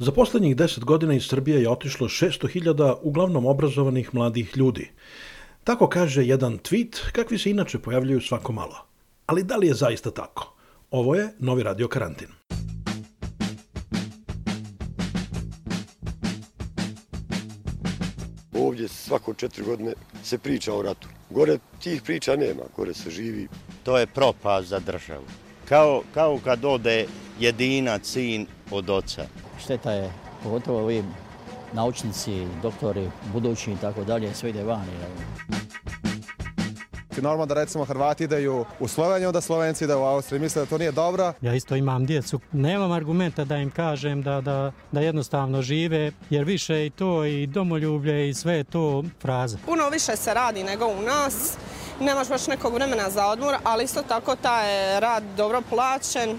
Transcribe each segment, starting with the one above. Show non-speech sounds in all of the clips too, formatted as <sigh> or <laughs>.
Za poslednjih deset godina iz Srbije je otišlo 600.000 uglavnom obrazovanih mladih ljudi. Tako kaže jedan tweet, kakvi se inače pojavljuju svako malo. Ali da li je zaista tako? Ovo je Novi radio karantin. Ovdje svako četiri godine se priča o ratu. Gore tih priča nema, gore se živi. To je propast za državu. Kao, kao kad ode jedinac sin od oca. Šteta je, pogotovo ovi naučnici, doktori, budući i tako dalje, sve ide vani. Normalno da recimo Hrvati ideju u Sloveniju, da Slovenci ide u Austriju. Misle da to nije dobro. Ja isto imam djecu. Nemam argumenta da im kažem da, da, da jednostavno žive, jer više i to i domoljublje i sve je to fraza. Puno više se radi nego u nas. Nemaš baš nekog vremena za odmor, ali isto tako taj rad dobro plaćen.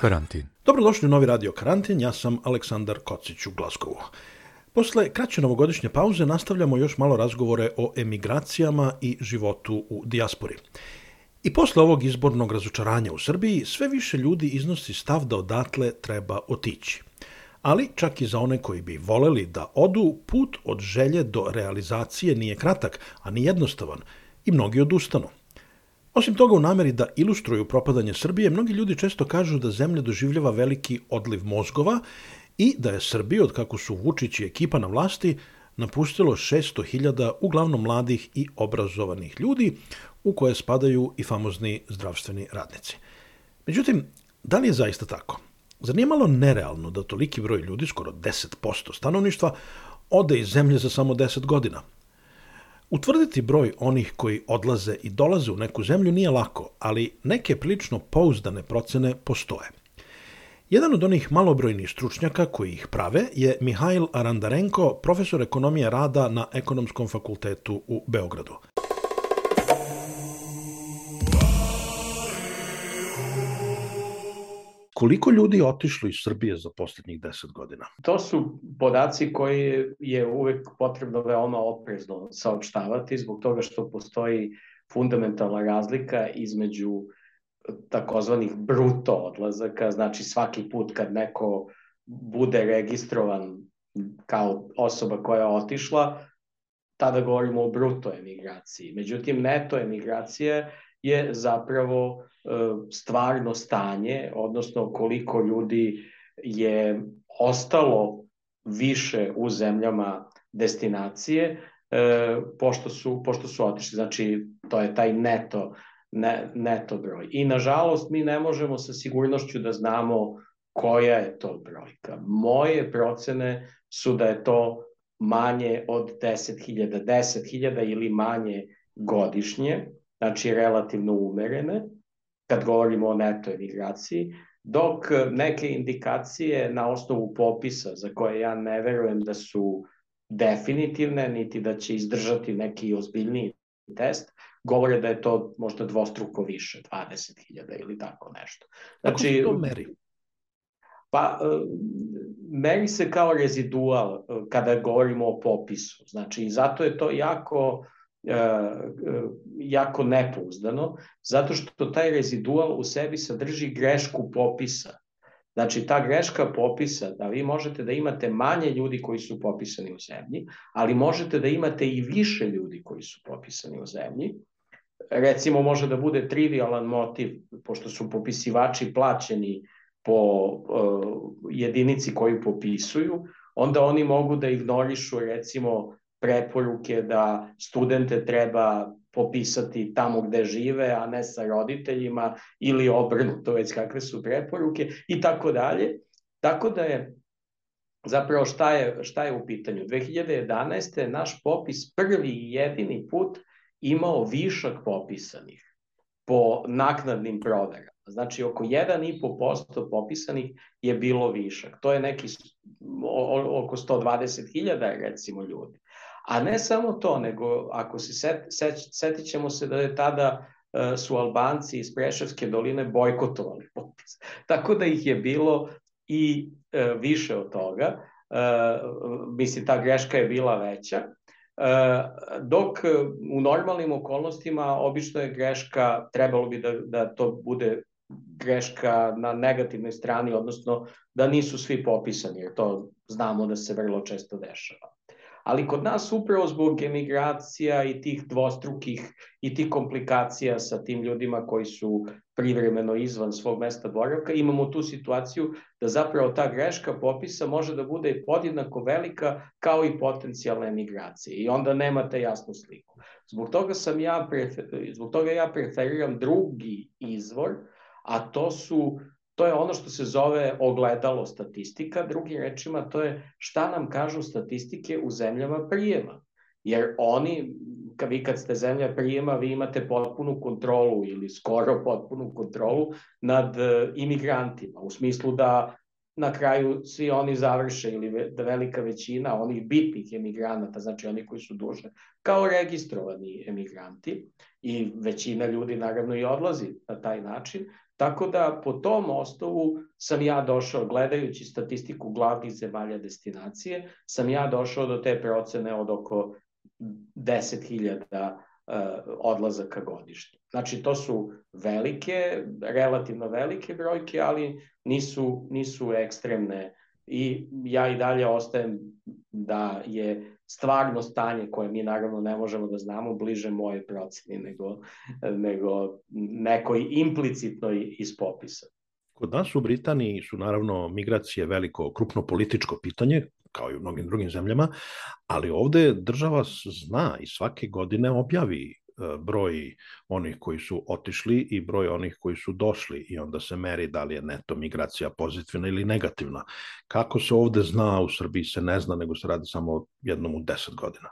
Karantin. Dobrodošli u novi radio Karantin, ja sam Aleksandar Kocić u Glaskovu. Posle kraće novogodišnje pauze nastavljamo još malo razgovore o emigracijama i životu u dijaspori. I posle ovog izbornog razočaranja u Srbiji, sve više ljudi iznosi stav da odatle treba otići. Ali čak i za one koji bi voleli da odu, put od želje do realizacije nije kratak, a ni jednostavan i mnogi odustanu. Osim toga, u nameri da ilustruju propadanje Srbije, mnogi ljudi često kažu da zemlja doživljava veliki odliv mozgova i da je Srbija, od kako su Vučić i ekipa na vlasti, napustilo 600.000 uglavnom mladih i obrazovanih ljudi, u koje spadaju i famozni zdravstveni radnici. Međutim, da li je zaista tako? Zar nije malo nerealno da toliki broj ljudi, skoro 10% stanovništva, ode iz zemlje za samo 10 godina – Utvrditi broj onih koji odlaze i dolaze u neku zemlju nije lako, ali neke prilično pouzdane procene postoje. Jedan od onih malobrojnih stručnjaka koji ih prave je Mihajl Arandarenko, profesor ekonomije rada na Ekonomskom fakultetu u Beogradu. Koliko ljudi je otišlo iz Srbije za poslednjih 10 godina? To su podaci koji je uvek potrebno veoma oprezno saopštavati zbog toga što postoji fundamentalna razlika između takozvanih bruto odlazaka, znači svaki put kad neko bude registrovan kao osoba koja je otišla, tada govorimo o bruto emigraciji. Međutim, neto emigracija je zapravo e, stvarno stanje, odnosno koliko ljudi je ostalo više u zemljama destinacije, e, pošto su, pošto su otišli. Znači, to je taj neto, ne, neto broj. I, nažalost, mi ne možemo sa sigurnošću da znamo koja je to brojka. Moje procene su da je to manje od 10.000, 10.000 ili manje godišnje, znači relativno umerene, kad govorimo o neto emigraciji, dok neke indikacije na osnovu popisa, za koje ja ne verujem da su definitivne, niti da će izdržati neki ozbiljniji test, govore da je to možda dvostruko više, 20.000 ili tako nešto. Znači, Kako se to meri? Pa, e, meri se kao rezidual e, kada govorimo o popisu. Znači, zato je to jako jako nepouzdano, zato što taj rezidual u sebi sadrži grešku popisa. Znači, ta greška popisa, da vi možete da imate manje ljudi koji su popisani u zemlji, ali možete da imate i više ljudi koji su popisani u zemlji. Recimo, može da bude trivialan motiv, pošto su popisivači plaćeni po uh, jedinici koju popisuju, onda oni mogu da ignorišu, recimo, preporuke da studente treba popisati tamo gde žive, a ne sa roditeljima ili obrnuto već kakve su preporuke i tako dalje. Tako da je zapravo šta je, šta je u pitanju? 2011. je naš popis prvi i jedini put imao višak popisanih po naknadnim proverama. Znači, oko 1,5% popisanih je bilo višak. To je neki oko 120.000, recimo, ljudi. A ne samo to, nego ako se set, set, setit ćemo se da je tada uh, su Albanci iz Preševske doline bojkotovali popis. <laughs> Tako da ih je bilo i uh, više od toga. Uh, mislim, ta greška je bila veća. Dok u normalnim okolnostima obično je greška, trebalo bi da, da to bude greška na negativnoj strani, odnosno da nisu svi popisani, jer to znamo da se vrlo često dešava. Ali kod nas upravo zbog emigracija i tih dvostrukih i tih komplikacija sa tim ljudima koji su privremeno izvan svog mesta boravka, imamo tu situaciju da zapravo ta greška popisa može da bude podjednako velika kao i potencijalne emigracije i onda nemate jasnu sliku. Zbog toga sam ja prefer, zbog toga ja preferiram drugi izvor, a to su to je ono što se zove ogledalo statistika, drugim rečima to je šta nam kažu statistike u zemljama prijema. Jer oni, vi kad ste zemlja prijema, vi imate potpunu kontrolu ili skoro potpunu kontrolu nad e, imigrantima, u smislu da na kraju svi oni završe ili da velika većina onih bitnih emigranata, znači oni koji su duže, kao registrovani emigranti. I većina ljudi naravno i odlazi na taj način, Tako da po tom osnovu sam ja došao, gledajući statistiku glavnih zemalja destinacije, sam ja došao do te procene od oko 10.000 uh, odlazaka godišnje. Znači to su velike, relativno velike brojke, ali nisu, nisu ekstremne i ja i dalje ostajem da je stvarno stanje koje mi naravno ne možemo da znamo bliže moje proceni nego, nego nekoj implicitnoj iz popisa. Kod nas u Britaniji su naravno migracije veliko, krupno političko pitanje, kao i u mnogim drugim zemljama, ali ovde država zna i svake godine objavi broj onih koji su otišli i broj onih koji su došli i onda se meri da li je neto migracija pozitivna ili negativna. Kako se ovde zna, u Srbiji se ne zna, nego se radi samo jednom u deset godina.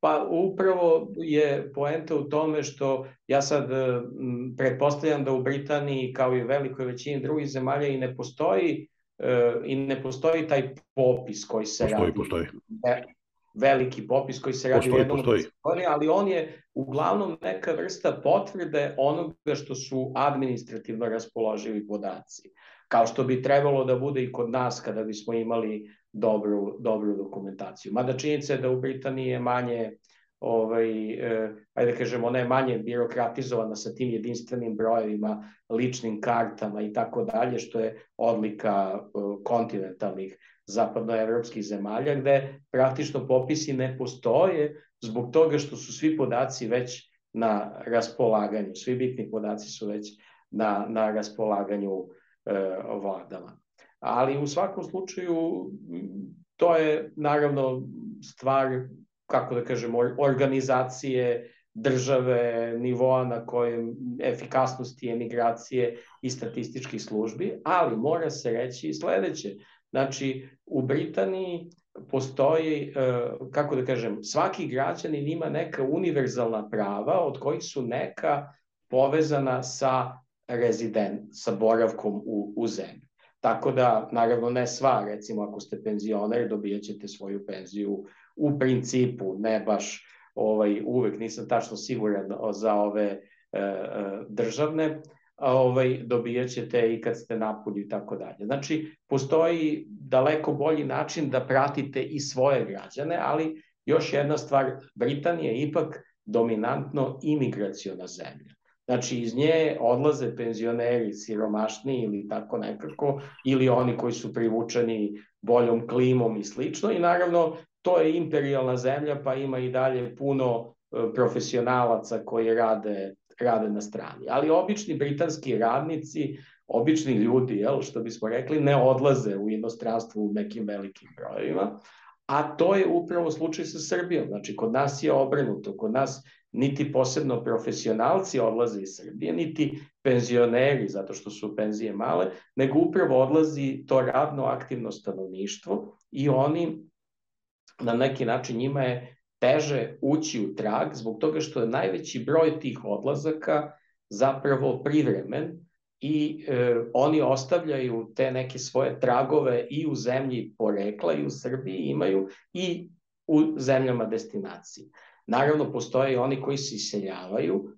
Pa upravo je poenta u tome što ja sad m, pretpostavljam da u Britaniji kao i u velikoj većini drugih zemalja i ne postoji e, i ne postoji taj popis koji se postoji, radi. Postoji, postoji veliki popis koji se radi postoji, u jednom postoji. ali on je uglavnom neka vrsta potvrde onoga što su administrativno raspoloživi podaci. Kao što bi trebalo da bude i kod nas kada bismo imali dobru, dobru dokumentaciju. Mada činjenica je da u Britaniji je manje ovaj, eh, ajde da kažemo, ona je manje birokratizovana sa tim jedinstvenim brojevima, ličnim kartama i tako dalje, što je odlika eh, kontinentalnih zapadnoevropskih zemalja, gde praktično popisi ne postoje zbog toga što su svi podaci već na raspolaganju, svi bitni podaci su već na, na raspolaganju e, vladama. Ali u svakom slučaju to je naravno stvar, kako da kažemo, organizacije države, nivoa na kojem efikasnosti emigracije i statističkih službi, ali mora se reći i sledeće. Znači, u Britaniji postoji, e, kako da kažem, svaki građanin ima neka univerzalna prava od kojih su neka povezana sa rezident, sa boravkom u, u zemlji. Tako da, naravno, ne sva, recimo, ako ste penzioner, dobijat ćete svoju penziju u principu, ne baš ovaj, uvek, nisam tačno siguran za ove e, e državne, ovaj, dobijat ćete i kad ste napolju i tako dalje. Znači, postoji daleko bolji način da pratite i svoje građane, ali još jedna stvar, Britanija je ipak dominantno imigraciona zemlja. Znači, iz nje odlaze penzioneri, siromašni ili tako nekako, ili oni koji su privučeni boljom klimom i slično. I naravno, to je imperialna zemlja, pa ima i dalje puno e, profesionalaca koji rade rade na strani. Ali obični britanski radnici, obični ljudi, jel, što bismo rekli, ne odlaze u inostranstvo u nekim velikim brojevima, a to je upravo slučaj sa Srbijom. Znači, kod nas je obrnuto, kod nas niti posebno profesionalci odlaze iz Srbije, niti penzioneri, zato što su penzije male, nego upravo odlazi to radno aktivno stanovništvo i oni na neki način njima je teže ući u trag zbog toga što je najveći broj tih odlazaka zapravo privremen i e, oni ostavljaju te neke svoje tragove i u zemlji porekla i u Srbiji imaju i u zemljama destinacije. Naravno, postoje i oni koji se iseljavaju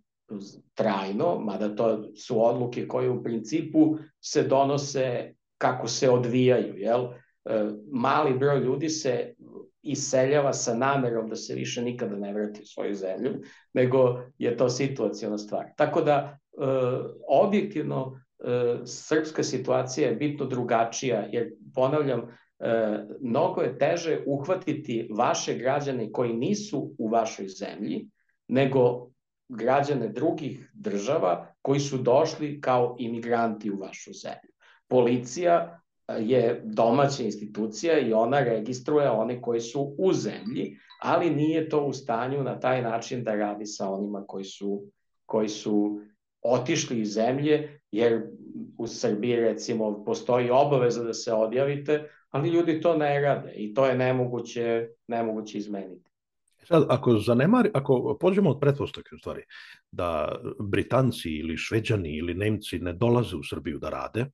trajno, mada to su odluke koje u principu se donose kako se odvijaju. Jel? E, mali broj ljudi se iseljava sa namerom da se više nikada ne vrati u svoju zemlju, nego je to situacijona stvar. Tako da, e, objektivno, e, srpska situacija je bitno drugačija, jer, ponavljam, mnogo je teže uhvatiti vaše građane koji nisu u vašoj zemlji, nego građane drugih država koji su došli kao imigranti u vašu zemlju. Policija je domaća institucija i ona registruje one koji su u zemlji, ali nije to u stanju na taj način da radi sa onima koji su, koji su otišli iz zemlje, jer u Srbiji recimo postoji obaveza da se odjavite, ali ljudi to ne rade i to je nemoguće, nemoguće izmeniti. Sad, ako zanemari, ako pođemo od pretpostavke u stvari, da Britanci ili Šveđani ili Nemci ne dolaze u Srbiju da rade,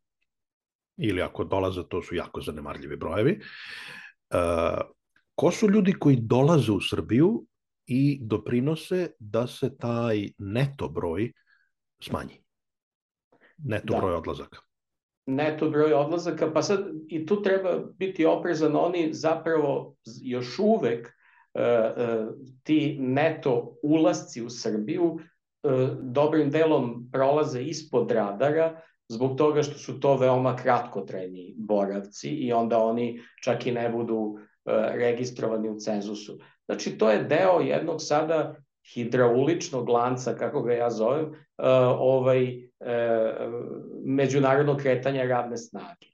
ili ako dolaze, to su jako zanemarljivi brojevi. Uh, ko su ljudi koji dolaze u Srbiju i doprinose da se taj neto broj smanji? Neto da. broj odlazaka. Neto broj odlazaka, pa sad i tu treba biti oprezan, oni zapravo još uvek uh, uh, ti neto ulasci u Srbiju dobrim delom prolaze ispod radara, zbog toga što su to veoma kratkotrajni boravci i onda oni čak i ne budu e, registrovani u cenzusu. Znači, to je deo jednog sada hidrauličnog lanca, kako ga ja zovem, e, ovaj, e, međunarodnog kretanja radne snage.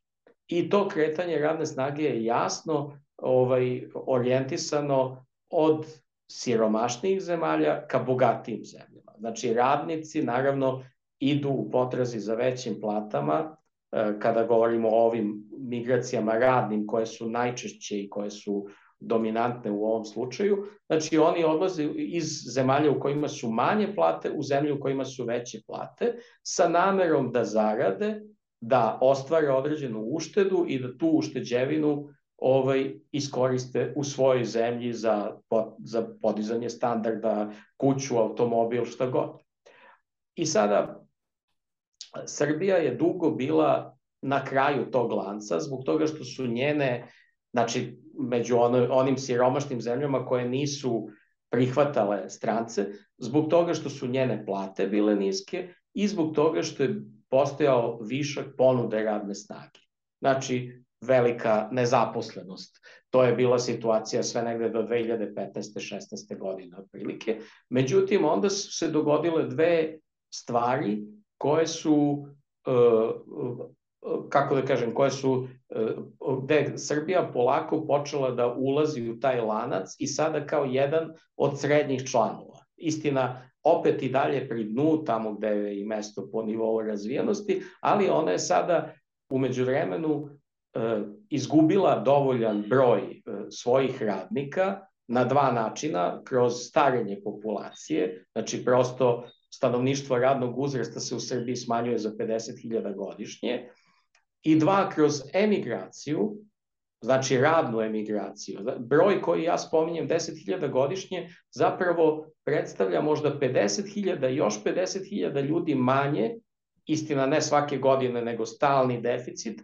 I to kretanje radne snage je jasno ovaj, orijentisano od siromašnijih zemalja ka bogatijim zemljama. Znači, radnici, naravno, idu u potrazi za većim platama, e, kada govorimo o ovim migracijama radnim koje su najčešće i koje su dominantne u ovom slučaju. Znači oni odlaze iz zemalja u kojima su manje plate u zemlje u kojima su veće plate sa namerom da zarade, da ostvare određenu uštedu i da tu ušteđevinu ovaj, iskoriste u svojoj zemlji za, za podizanje standarda, kuću, automobil, šta god. I sada Srbija je dugo bila na kraju tog lanca zbog toga što su njene, znači među ono, onim siromašnim zemljama koje nisu prihvatale strance, zbog toga što su njene plate bile niske i zbog toga što je postojao višak ponude radne snage. Znači, velika nezaposlenost. To je bila situacija sve negde do 2015. 16. godine otprilike. Međutim, onda su se dogodile dve stvari koje su e, kako da kažem, koje su, e, gde Srbija polako počela da ulazi u taj lanac i sada kao jedan od srednjih članova. Istina, opet i dalje pri dnu, tamo gde je i mesto po nivou razvijenosti, ali ona je sada umeđu vremenu e, izgubila dovoljan broj svojih radnika na dva načina, kroz starenje populacije, znači prosto stanovništvo radnog uzrasta se u Srbiji smanjuje za 50.000 godišnje, i dva, kroz emigraciju, znači radnu emigraciju. Broj koji ja spominjem, 10.000 godišnje, zapravo predstavlja možda 50.000, još 50.000 ljudi manje, istina ne svake godine, nego stalni deficit,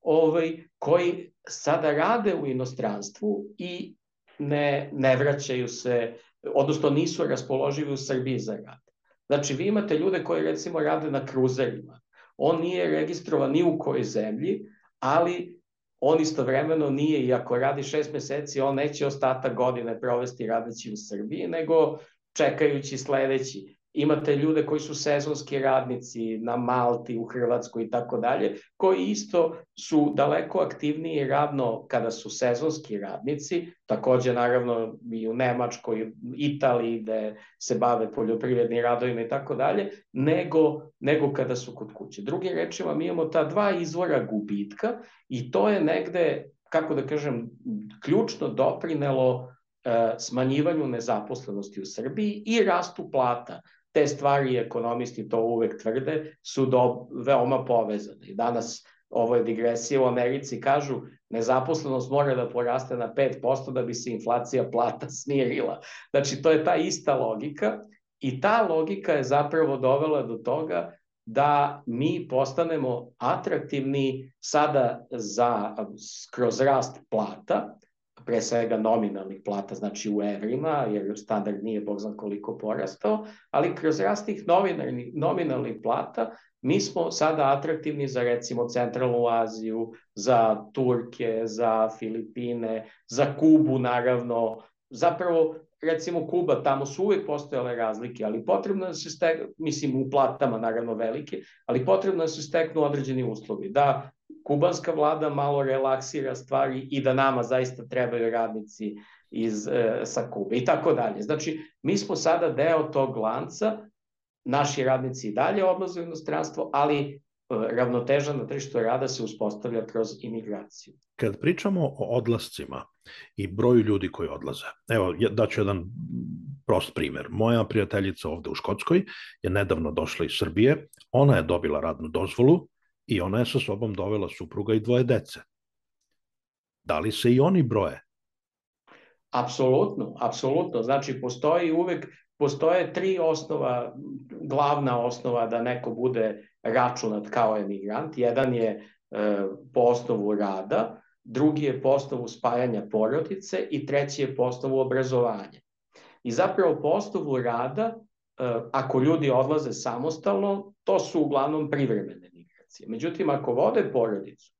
ovaj, koji sada rade u inostranstvu i ne, ne vraćaju se, odnosno nisu raspoloživi u Srbiji za rad. Znači, vi imate ljude koji recimo rade na kruzerima. On nije registrovan ni u kojoj zemlji, ali on istovremeno nije, i ako radi šest meseci, on neće ostatak godine provesti radeći u Srbiji, nego čekajući sledeći imate ljude koji su sezonski radnici na Malti, u Hrvatskoj i tako dalje, koji isto su daleko aktivniji radno kada su sezonski radnici, takođe naravno i u Nemačkoj, Italiji gde se bave poljoprivredni radovima i tako dalje, nego, nego kada su kod kuće. Drugim rečima, mi imamo ta dva izvora gubitka i to je negde, kako da kažem, ključno doprinelo e, smanjivanju nezaposlenosti u Srbiji i rastu plata te stvari ekonomisti to uvek tvrde, su do, veoma povezane. I danas ovo je digresija u Americi, kažu nezaposlenost mora da poraste na 5% da bi se inflacija plata <laughs> smirila. Znači, to je ta ista logika i ta logika je zapravo dovela do toga da mi postanemo atraktivni sada za, kroz rast plata, pre svega nominalnih plata, znači u evrima, jer standard nije bog zna koliko porastao, ali kroz rast tih nominalnih plata mi smo sada atraktivni za recimo Centralnu Aziju, za Turke, za Filipine, za Kubu naravno, zapravo recimo Kuba, tamo su uvek postojale razlike, ali potrebno da se steknu, mislim u platama naravno velike, ali potrebno da se steknu određeni uslovi, da kubanska vlada malo relaksira stvari i da nama zaista trebaju radnici iz, e, sa Kube i tako dalje. Znači, mi smo sada deo tog lanca, naši radnici i dalje odlaze u inostranstvo, ali e, ravnoteža na tržištu rada se uspostavlja kroz imigraciju. Kad pričamo o odlascima i broju ljudi koji odlaze, evo, daću jedan prost primer. Moja prijateljica ovde u Škotskoj je nedavno došla iz Srbije, ona je dobila radnu dozvolu i ona je sa sobom dovela supruga i dvoje dece. Da li se i oni broje? Apsolutno, apsolutno. Znači, postoji uvek, postoje tri osnova, glavna osnova da neko bude računat kao emigrant. Jedan je e, po osnovu rada, drugi je po osnovu spajanja porodice i treći je po osnovu obrazovanja. I zapravo po osnovu rada, e, ako ljudi odlaze samostalno, to su uglavnom privremene migracije. Međutim, ako vode porodicu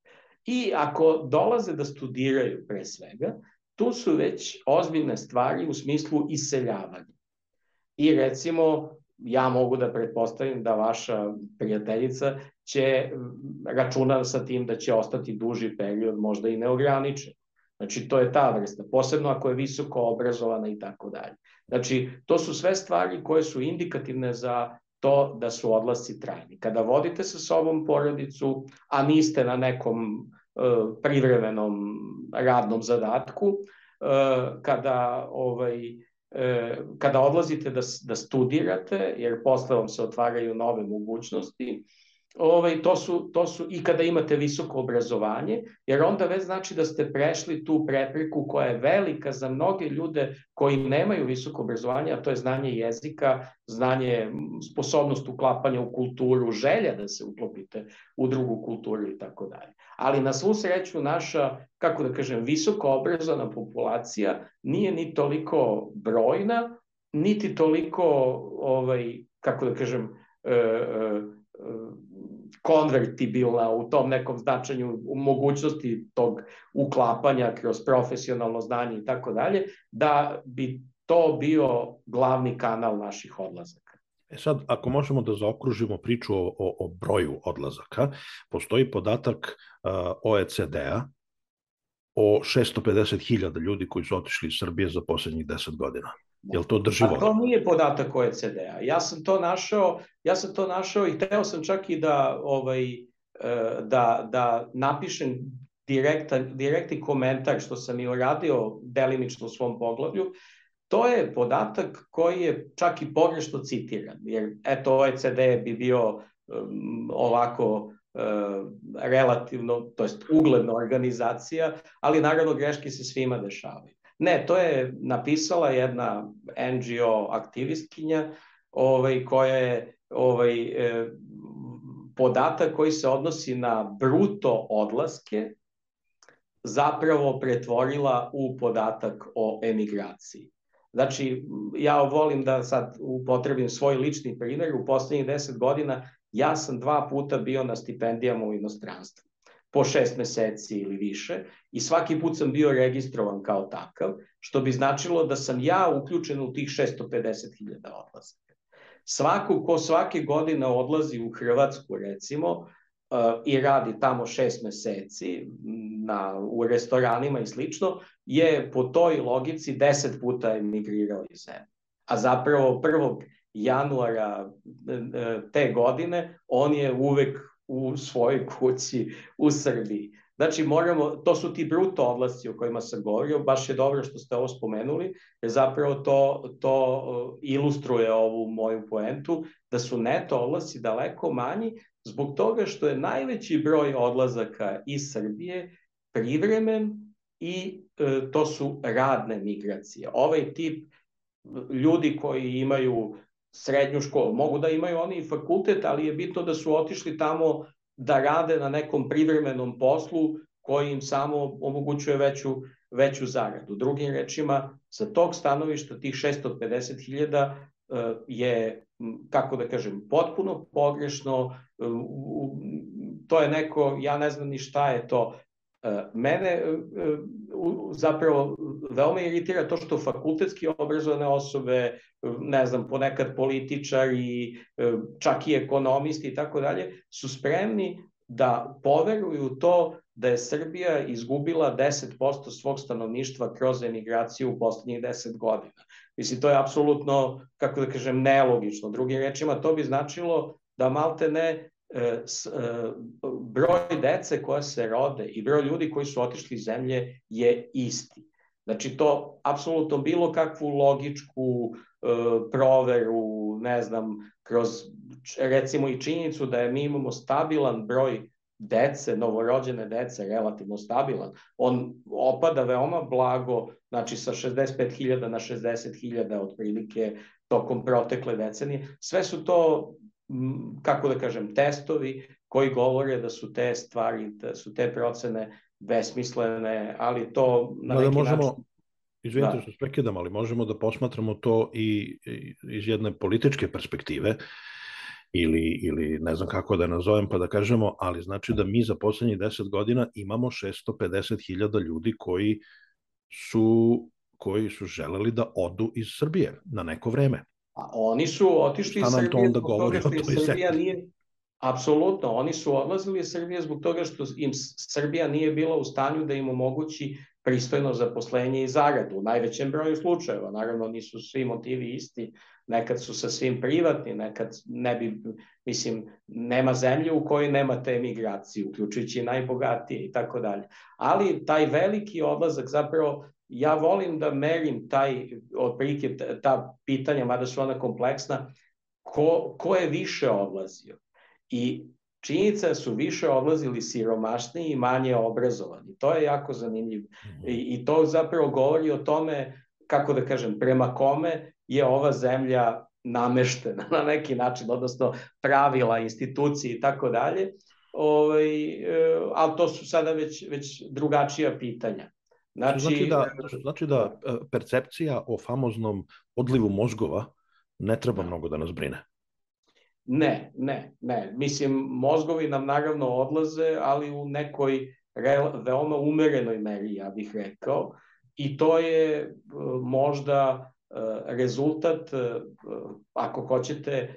i ako dolaze da studiraju pre svega, tu su već ozbiljne stvari u smislu iseljavanja. I recimo, ja mogu da pretpostavim da vaša prijateljica će računa sa tim da će ostati duži period, možda i neograničen. Znači, to je ta vrsta, posebno ako je visoko obrazovana i tako dalje. Znači, to su sve stvari koje su indikativne za to da su odlasci trajni. Kada vodite sa sobom porodicu, a niste na nekom uh, privremenom radnom zadatku, uh, kada ovaj uh, kada odlazite da, da studirate, jer posle vam se otvaraju nove mogućnosti, ovaj, to, su, to su i kada imate visoko obrazovanje, jer onda već znači da ste prešli tu prepreku koja je velika za mnoge ljude koji nemaju visoko obrazovanje, a to je znanje jezika, znanje, sposobnost uklapanja u kulturu, želja da se uklopite u drugu kulturu i tako dalje. Ali na svu sreću naša, kako da kažem, visoko obrazovana populacija nije ni toliko brojna, niti toliko, ovaj, kako da kažem, e, e, konvertibilna u tom nekom značenju u mogućnosti tog uklapanja kroz profesionalno znanje i tako dalje, da bi to bio glavni kanal naših odlazaka. E sad, ako možemo da zaokružimo priču o, o, o broju odlazaka, postoji podatak uh, OECD-a o 650.000 ljudi koji su otišli iz Srbije za poslednjih 10 godina. Jel to drži vodu? A to nije podatak OECD-a. Ja sam to našao, ja sam to našao i hteo sam čak i da ovaj e, da da napišem direktan direktni komentar što sam i uradio delimično u svom poglavlju. To je podatak koji je čak i pogrešno citiran, jer eto OECD bi bio um, ovako uh, relativno, to jest ugledna organizacija, ali naravno greške se svima dešavaju. Ne, to je napisala jedna NGO aktivistkinja ovaj, koja je ovaj, e, podatak koji se odnosi na bruto odlaske zapravo pretvorila u podatak o emigraciji. Znači, ja volim da sad upotrebim svoj lični primjer. U poslednjih deset godina ja sam dva puta bio na stipendijama u inostranstvu po šest meseci ili više i svaki put sam bio registrovan kao takav, što bi značilo da sam ja uključen u tih 650.000 odlazaka. Svako ko svake godine odlazi u Hrvatsku recimo uh, i radi tamo šest meseci na, u restoranima i slično, je po toj logici deset puta emigrirao iz zemlje. A zapravo 1. januara uh, te godine on je uvek u svojoj kući u Srbiji. Znači, moramo, to su ti bruto odlasci o kojima sam govorio, baš je dobro što ste ovo spomenuli, jer zapravo to, to ilustruje ovu moju poentu, da su neto odlasci daleko manji, zbog toga što je najveći broj odlazaka iz Srbije privremen i e, to su radne migracije. Ovaj tip ljudi koji imaju srednju školu, mogu da imaju oni i fakultet, ali je bitno da su otišli tamo da rade na nekom privremenom poslu koji im samo omogućuje veću, veću zaradu. Drugim rečima, sa tog stanovišta tih 650.000 e, je, kako da kažem, potpuno pogrešno, e, to je neko, ja ne znam ni šta je to, Mene zapravo veoma iritira to što fakultetski obrazovane osobe, ne znam, ponekad političari, čak i ekonomisti i tako dalje, su spremni da poveruju to da je Srbija izgubila 10% svog stanovništva kroz emigraciju u poslednjih 10 godina. Mislim, to je apsolutno, kako da kažem, nelogično. Drugim rečima, to bi značilo da malte ne e, e, broj dece koja se rode i broj ljudi koji su otišli iz zemlje je isti. Znači, to apsolutno bilo kakvu logičku e, proveru, ne znam, kroz recimo i činjenicu da je mi imamo stabilan broj dece, novorođene dece, relativno stabilan. On opada veoma blago, znači sa 65.000 na 60.000 otprilike tokom protekle decenije. Sve su to, kako da kažem, testovi koji govore da su te stvari, da su te procene besmislene, ali to na da, neki da možemo, način... Izvinite da. što prekidam, ali možemo da posmatramo to i iz jedne političke perspektive ili, ili ne znam kako da nazovem, pa da kažemo, ali znači da mi za poslednjih 10 godina imamo 650.000 ljudi koji su koji su želeli da odu iz Srbije na neko vreme. A oni su otišli iz Srbije onda govori toga što Srbija nije Apsolutno, oni su odlazili iz Srbije zbog toga što im Srbija nije bila u stanju da im omogući pristojno zaposlenje i zaradu. U najvećem broju slučajeva, naravno nisu svi motivi isti, nekad su sa svim privatni, nekad ne bi, mislim, nema zemlje u kojoj nemate emigraciju, uključujući najbogatije i tako dalje. Ali taj veliki odlazak zapravo ja volim da merim taj, otprilike ta pitanja, mada su ona kompleksna, ko, ko je više odlazio. I činjenica su više odlazili siromašniji i manje obrazovani. To je jako zanimljivo. I, I to zapravo govori o tome, kako da kažem, prema kome je ova zemlja nameštena <laughs> na neki način, odnosno pravila, institucije i tako dalje. Ovaj, e, ali to su sada već, već drugačija pitanja. Znači, znači, da, znači da e, percepcija o famoznom odlivu mozgova ne treba mnogo da nas brine. Ne, ne, ne. Mislim, mozgovi nam naravno odlaze, ali u nekoj veoma umerenoj meri, ja bih rekao. I to je e, možda e, rezultat, ako hoćete,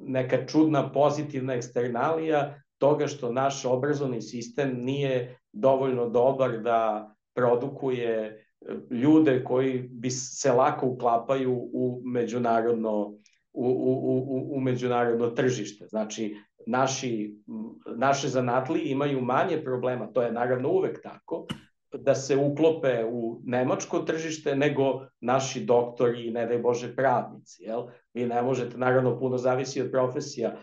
neka čudna pozitivna eksternalija toga što naš obrazovni sistem nije dovoljno dobar da produkuje ljude koji bi se lako uklapaju u međunarodno u, u, u, u međunarodno tržište. Znači, naši, naše zanatli imaju manje problema, to je naravno uvek tako, da se uklope u nemačko tržište nego naši doktori i ne daj Bože pravnici. Jel? Vi ne možete, naravno puno zavisi od profesija,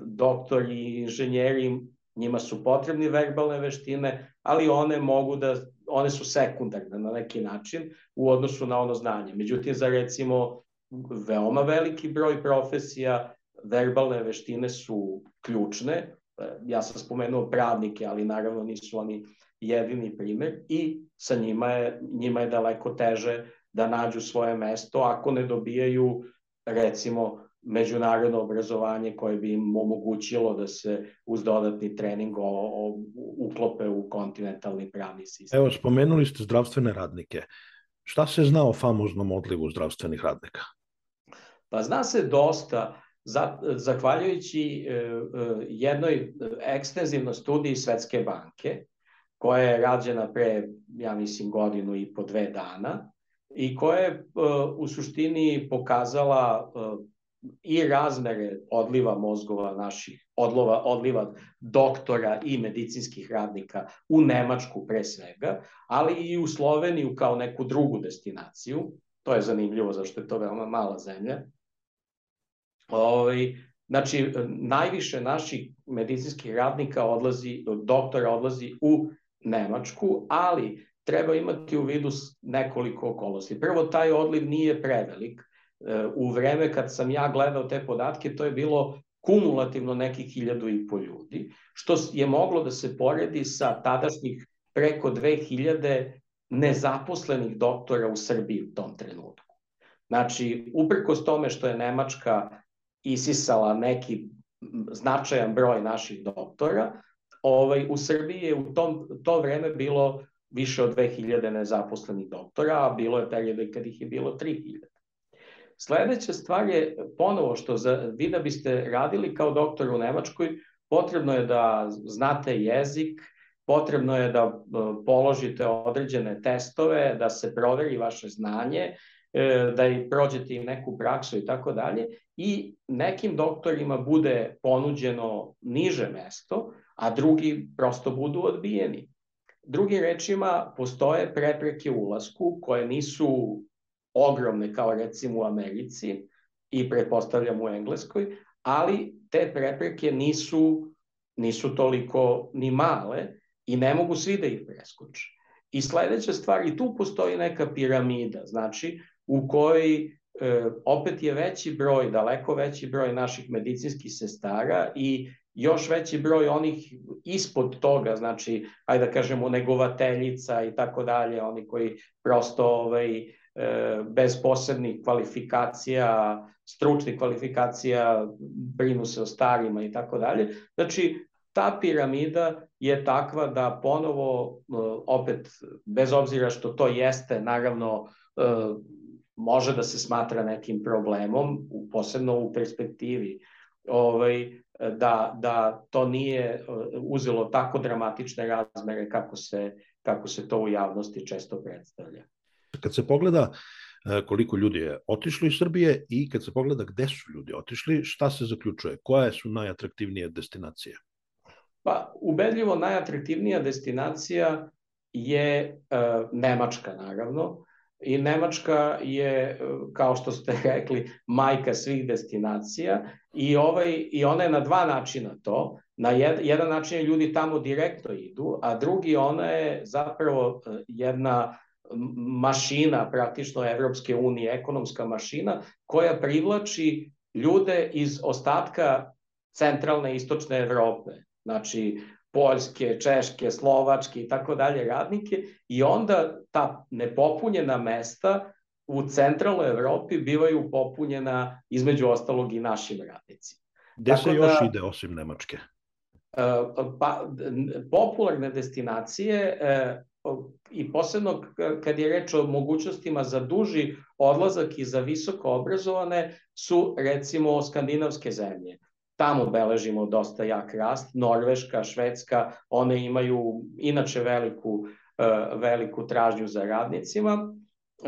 doktori i inženjeri, njima su potrebni verbalne veštine, ali one mogu da, one su sekundarne na neki način u odnosu na ono znanje. Međutim, za recimo veoma veliki broj profesija, verbalne veštine su ključne. Ja sam spomenuo pravnike, ali naravno nisu oni jedini primer i sa njima je, njima je daleko teže da nađu svoje mesto ako ne dobijaju recimo međunarodno obrazovanje koje bi im omogućilo da se uz dodatni trening o, o, uklope u kontinentalni pravni sistem. Evo, spomenuli ste zdravstvene radnike. Šta se zna o famoznom odlivu zdravstvenih radnika? Pa zna se dosta, zahvaljujući e, e, jednoj ekstenzivnoj studiji Svetske banke, koja je rađena pre, ja mislim, godinu i po dve dana, i koja je e, u suštini pokazala i razmere odliva mozgova naših, odlova, odliva doktora i medicinskih radnika u Nemačku pre svega, ali i u Sloveniju kao neku drugu destinaciju. To je zanimljivo zašto je to veoma mala zemlja. Ovaj, znači, najviše naših medicinskih radnika odlazi, doktora odlazi u Nemačku, ali treba imati u vidu nekoliko okolosti. Prvo, taj odliv nije prevelik. E, u vreme kad sam ja gledao te podatke, to je bilo kumulativno nekih hiljadu i po ljudi, što je moglo da se poredi sa tadašnjih preko 2000 nezaposlenih doktora u Srbiji u tom trenutku. Znači, uprkos tome što je Nemačka isisala neki značajan broj naših doktora, ovaj, u Srbiji je u tom, to vreme bilo više od 2000 nezaposlenih doktora, a bilo je periode kad ih je bilo 3000. Sledeća stvar je ponovo što za, vi da biste radili kao doktor u Nemačkoj, potrebno je da znate jezik, potrebno je da e, položite određene testove, da se proveri vaše znanje, e, da i prođete i neku praksu i tako dalje i nekim doktorima bude ponuđeno niže mesto, a drugi prosto budu odbijeni. Drugim rečima, postoje prepreke ulasku koje nisu ogromne kao recimo u Americi i pretpostavljam u Engleskoj, ali te prepreke nisu, nisu toliko ni male i ne mogu svi da ih preskoče. I sledeća stvar, i tu postoji neka piramida, znači u kojoj e, opet je veći broj, daleko veći broj naših medicinskih sestara i još veći broj onih ispod toga, znači, ajde da kažemo, negovateljica i tako dalje, oni koji prosto ovaj, bez posebnih kvalifikacija, stručnih kvalifikacija, brinu se o starima i tako dalje. Znači, ta piramida je takva da ponovo, e, opet, bez obzira što to jeste, naravno, e, može da se smatra nekim problemom, posebno u perspektivi, ovaj, da, da to nije e, uzelo tako dramatične razmere kako se, kako se to u javnosti često predstavlja. Kad se pogleda e, koliko ljudi je otišlo iz Srbije i kad se pogleda gde su ljudi otišli, šta se zaključuje? Koje su najatraktivnije destinacije? Pa, ubedljivo najatraktivnija destinacija je e, Nemačka, naravno. I Nemačka je, kao što ste <laughs> rekli, majka svih destinacija i, ovaj, i ona je na dva načina to. Na jed, jedan način ljudi tamo direktno idu, a drugi ona je zapravo e, jedna mašina, praktično Evropske unije, ekonomska mašina, koja privlači ljude iz ostatka centralne istočne Evrope. Znači, Poljske, Češke, Slovačke i tako dalje radnike i onda ta nepopunjena mesta u centralnoj Evropi bivaju popunjena između ostalog i našim radnicima. Gde se još da, ide osim Nemačke? E, pa, popularne destinacije e, i posebno kad je reč o mogućnostima za duži odlazak i za visoko obrazovane su recimo skandinavske zemlje tamo beležimo dosta jak rast. Norveška, Švedska, one imaju inače veliku, e, veliku tražnju za radnicima.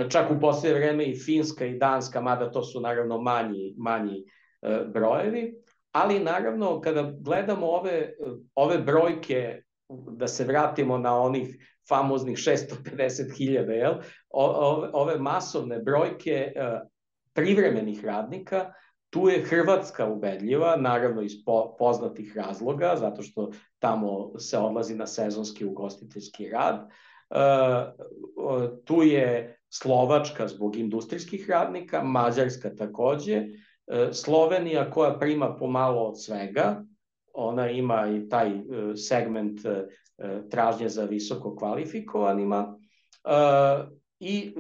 Čak u posljednje vreme i Finska i Danska, mada to su naravno manji, manji e, brojevi. Ali naravno kada gledamo ove, ove brojke, da se vratimo na onih famoznih 650.000, jel? ove, masovne brojke e, privremenih radnika, Tu je Hrvatska ubedljiva, naravno iz po, poznatih razloga, zato što tamo se odlazi na sezonski ugostiteljski rad. E, tu je Slovačka zbog industrijskih radnika, Mađarska takođe, e, Slovenija koja prima pomalo od svega, ona ima i taj e, segment e, tražnje za visoko kvalifikovanima. E, i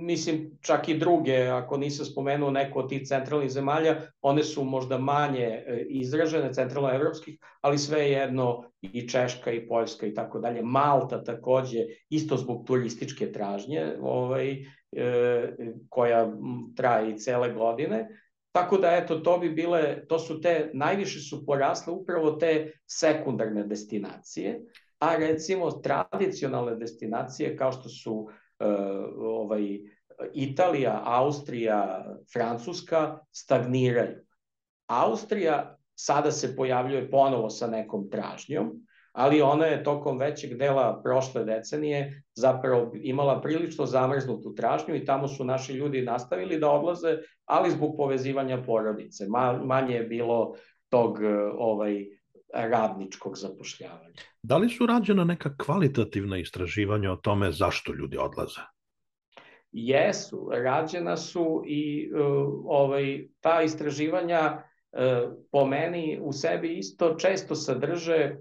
mislim čak i druge, ako nisam spomenuo neko od tih centralnih zemalja, one su možda manje e, izražene, centralnoevropskih, ali sve jedno i Češka i Poljska i tako dalje. Malta takođe, isto zbog turističke tražnje, ovaj, e, koja traje i cele godine. Tako da, eto, to bi bile, to su te, najviše su porasle upravo te sekundarne destinacije, a recimo tradicionalne destinacije kao što su uh, ovaj, Italija, Austrija, Francuska stagniraju. Austrija sada se pojavljuje ponovo sa nekom tražnjom, ali ona je tokom većeg dela prošle decenije zapravo imala prilično zamrznutu tražnju i tamo su naši ljudi nastavili da odlaze, ali zbog povezivanja porodice. manje je bilo tog ovaj radničkog zapošljavanja. Da li su rađena neka kvalitativna istraživanja o tome zašto ljudi odlaze? Jesu, rađena su i uh, ovaj, ta istraživanja uh, po meni u sebi isto često sadrže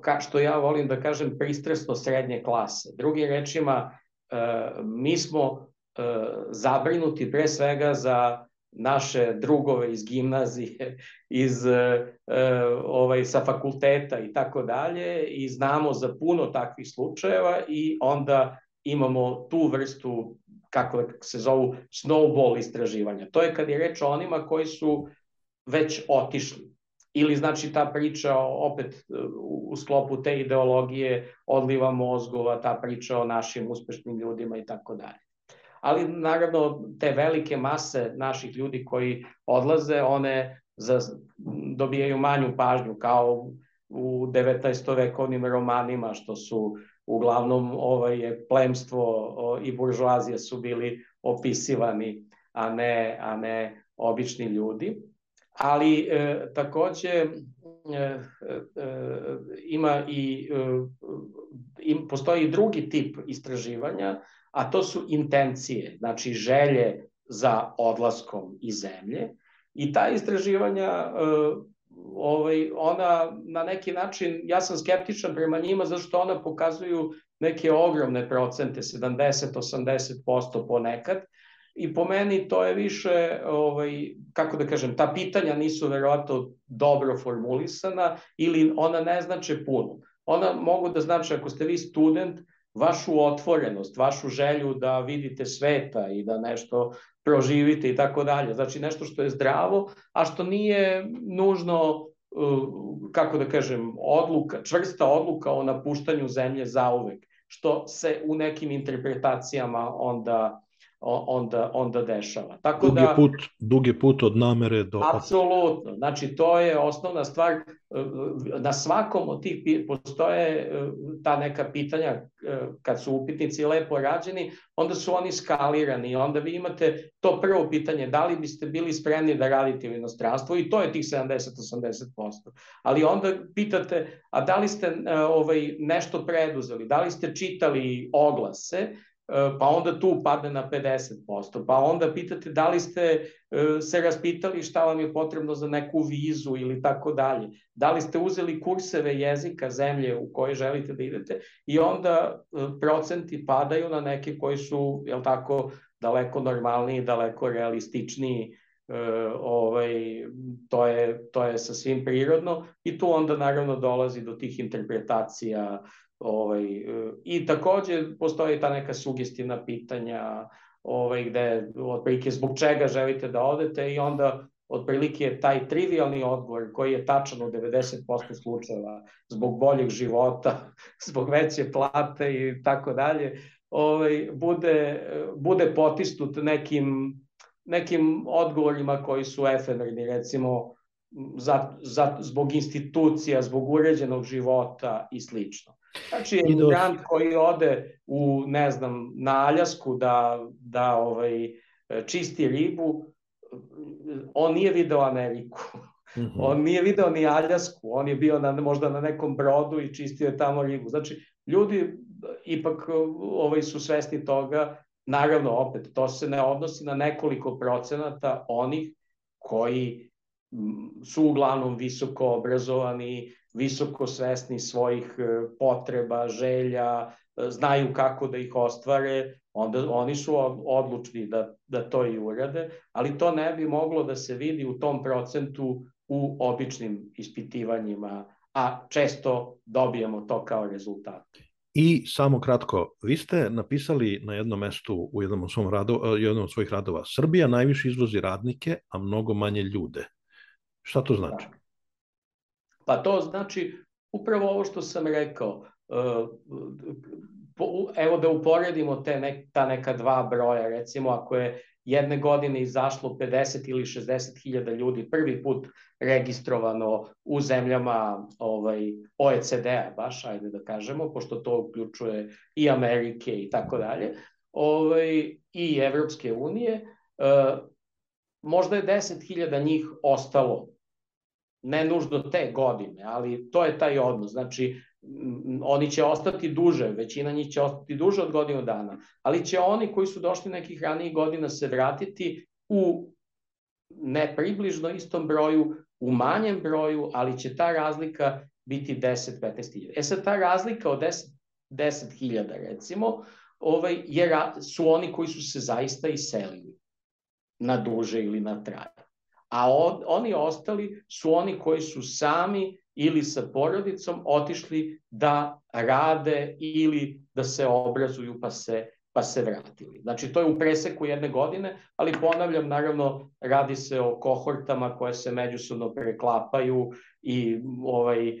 ka, što ja volim da kažem pristresno srednje klase. Drugim rečima, uh, mi smo zabrinuti pre svega za naše drugove iz gimnazije, <laughs> iz ovaj sa fakulteta i tako dalje i znamo za puno takvih slučajeva i onda imamo tu vrstu, kako se zovu, snowball istraživanja. To je kad je reč o onima koji su već otišli. Ili znači ta priča opet u sklopu te ideologije odliva mozgova, ta priča o našim uspešnim ljudima i tako dalje. Ali naravno te velike mase naših ljudi koji odlaze, one za, dobijaju manju pažnju kao u 19. vekovnim romanima što su uglavnom ovaj, je plemstvo o, i buržuazija su bili opisivani, a ne, a ne obični ljudi. Ali e, takođe e, e, ima i e, postoji drugi tip istraživanja, a to su intencije, znači želje za odlaskom iz zemlje. I ta istraživanja e, ovaj, ona na neki način, ja sam skeptičan prema njima zašto ona pokazuju neke ogromne procente, 70-80% ponekad, i po meni to je više, ovaj, kako da kažem, ta pitanja nisu verovatno dobro formulisana ili ona ne znače puno. Ona mogu da znači ako ste vi student, vašu otvorenost, vašu želju da vidite sveta i da nešto proživite i tako dalje. Znači nešto što je zdravo, a što nije nužno kako da kažem, odluka, čvrsta odluka o napuštanju zemlje zauvek, što se u nekim interpretacijama onda onda, onda dešava. Tako dug je da, put, dug je put od namere do... Apsolutno. Znači, to je osnovna stvar. Na svakom od tih postoje e, ta neka pitanja e, kad su upitnici lepo rađeni, onda su oni skalirani. Onda vi imate to prvo pitanje, da li biste bili spremni da radite u inostranstvu i to je tih 70-80%. Ali onda pitate, a da li ste e, ovaj, nešto preduzeli, da li ste čitali oglase, E, pa onda tu padne na 50%, pa onda pitate da li ste e, se raspitali šta vam je potrebno za neku vizu ili tako dalje, da li ste uzeli kurseve jezika zemlje u kojoj želite da idete i onda e, procenti padaju na neke koji su, jel tako, daleko normalniji, daleko realističniji, ovaj, to, je, to je sasvim prirodno i tu onda naravno dolazi do tih interpretacija Ovaj, I takođe postoji ta neka sugestivna pitanja ovaj, gde otprilike zbog čega želite da odete i onda otprilike taj trivialni odgovor koji je tačan u 90% slučajeva zbog boljeg života, <laughs> zbog veće plate i tako dalje, ovaj, bude, bude potistut nekim, nekim odgovorima koji su efemerni, recimo za, za, zbog institucija, zbog uređenog života i slično. Znači, emigrant koji ode u, ne znam, na Aljasku da, da ovaj, čisti ribu, on nije video Ameriku. Mm -hmm. On nije video ni Aljasku, on je bio na, možda na nekom brodu i čistio je tamo ribu. Znači, ljudi ipak ovaj, su svesni toga, naravno, opet, to se ne odnosi na nekoliko procenata onih koji su uglavnom visoko obrazovani, visoko svesni svojih e, potreba, želja, e, znaju kako da ih ostvare, onda oni su odlučni da, da to i urade, ali to ne bi moglo da se vidi u tom procentu u običnim ispitivanjima, a često dobijemo to kao rezultat. I samo kratko, vi ste napisali na jednom mestu u jednom svom radu, e, jednom od svojih radova, Srbija najviše izvozi radnike, a mnogo manje ljude. Šta to znači? Da. Pa to znači upravo ovo što sam rekao. E, evo da uporedimo te nek, ta neka dva broja, recimo ako je jedne godine izašlo 50 ili 60 hiljada ljudi prvi put registrovano u zemljama ovaj, OECD-a, baš, ajde da kažemo, pošto to uključuje i Amerike i tako dalje, ovaj, i Evropske unije, e, možda je 10.000 njih ostalo ne nužno te godine, ali to je taj odnos. Znači, oni će ostati duže, većina njih će ostati duže od godinu dana, ali će oni koji su došli nekih ranijih godina se vratiti u ne približno istom broju, u manjem broju, ali će ta razlika biti 10-15 hiljada. E sad, ta razlika od 10, 10 hiljada, recimo, ovaj, je, su oni koji su se zaista iselili na duže ili na traje. A on, oni ostali su oni koji su sami ili sa porodicom otišli da rade ili da se obrazuju pa se pa se vratili. Znači, to je u preseku jedne godine, ali ponavljam, naravno, radi se o kohortama koje se međusobno preklapaju i ovaj,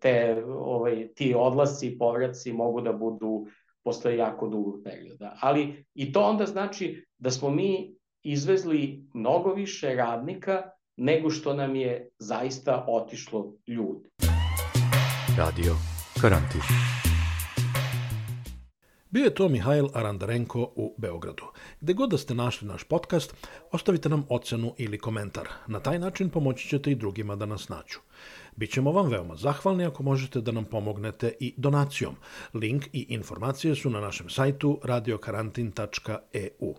te, ovaj, ti odlasci i povraci mogu da budu posle jako dugog perioda. Ali i to onda znači da smo mi izvezli mnogo više radnika nego što nam je zaista otišlo ljudi. Radio Karantin. Bio je to Mihajl Arandarenko u Beogradu. Gde god da ste našli naš podcast, ostavite nam ocenu ili komentar. Na taj način pomoći ćete i drugima da nas nađu. Bićemo vam veoma zahvalni ako možete da nam pomognete i donacijom. Link i informacije su na našem sajtu radiokarantin.eu.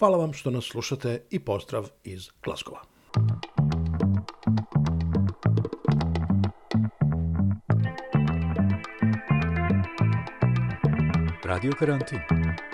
Фала вам што нас слушате и поздрав из Гласкова. Радио карантин.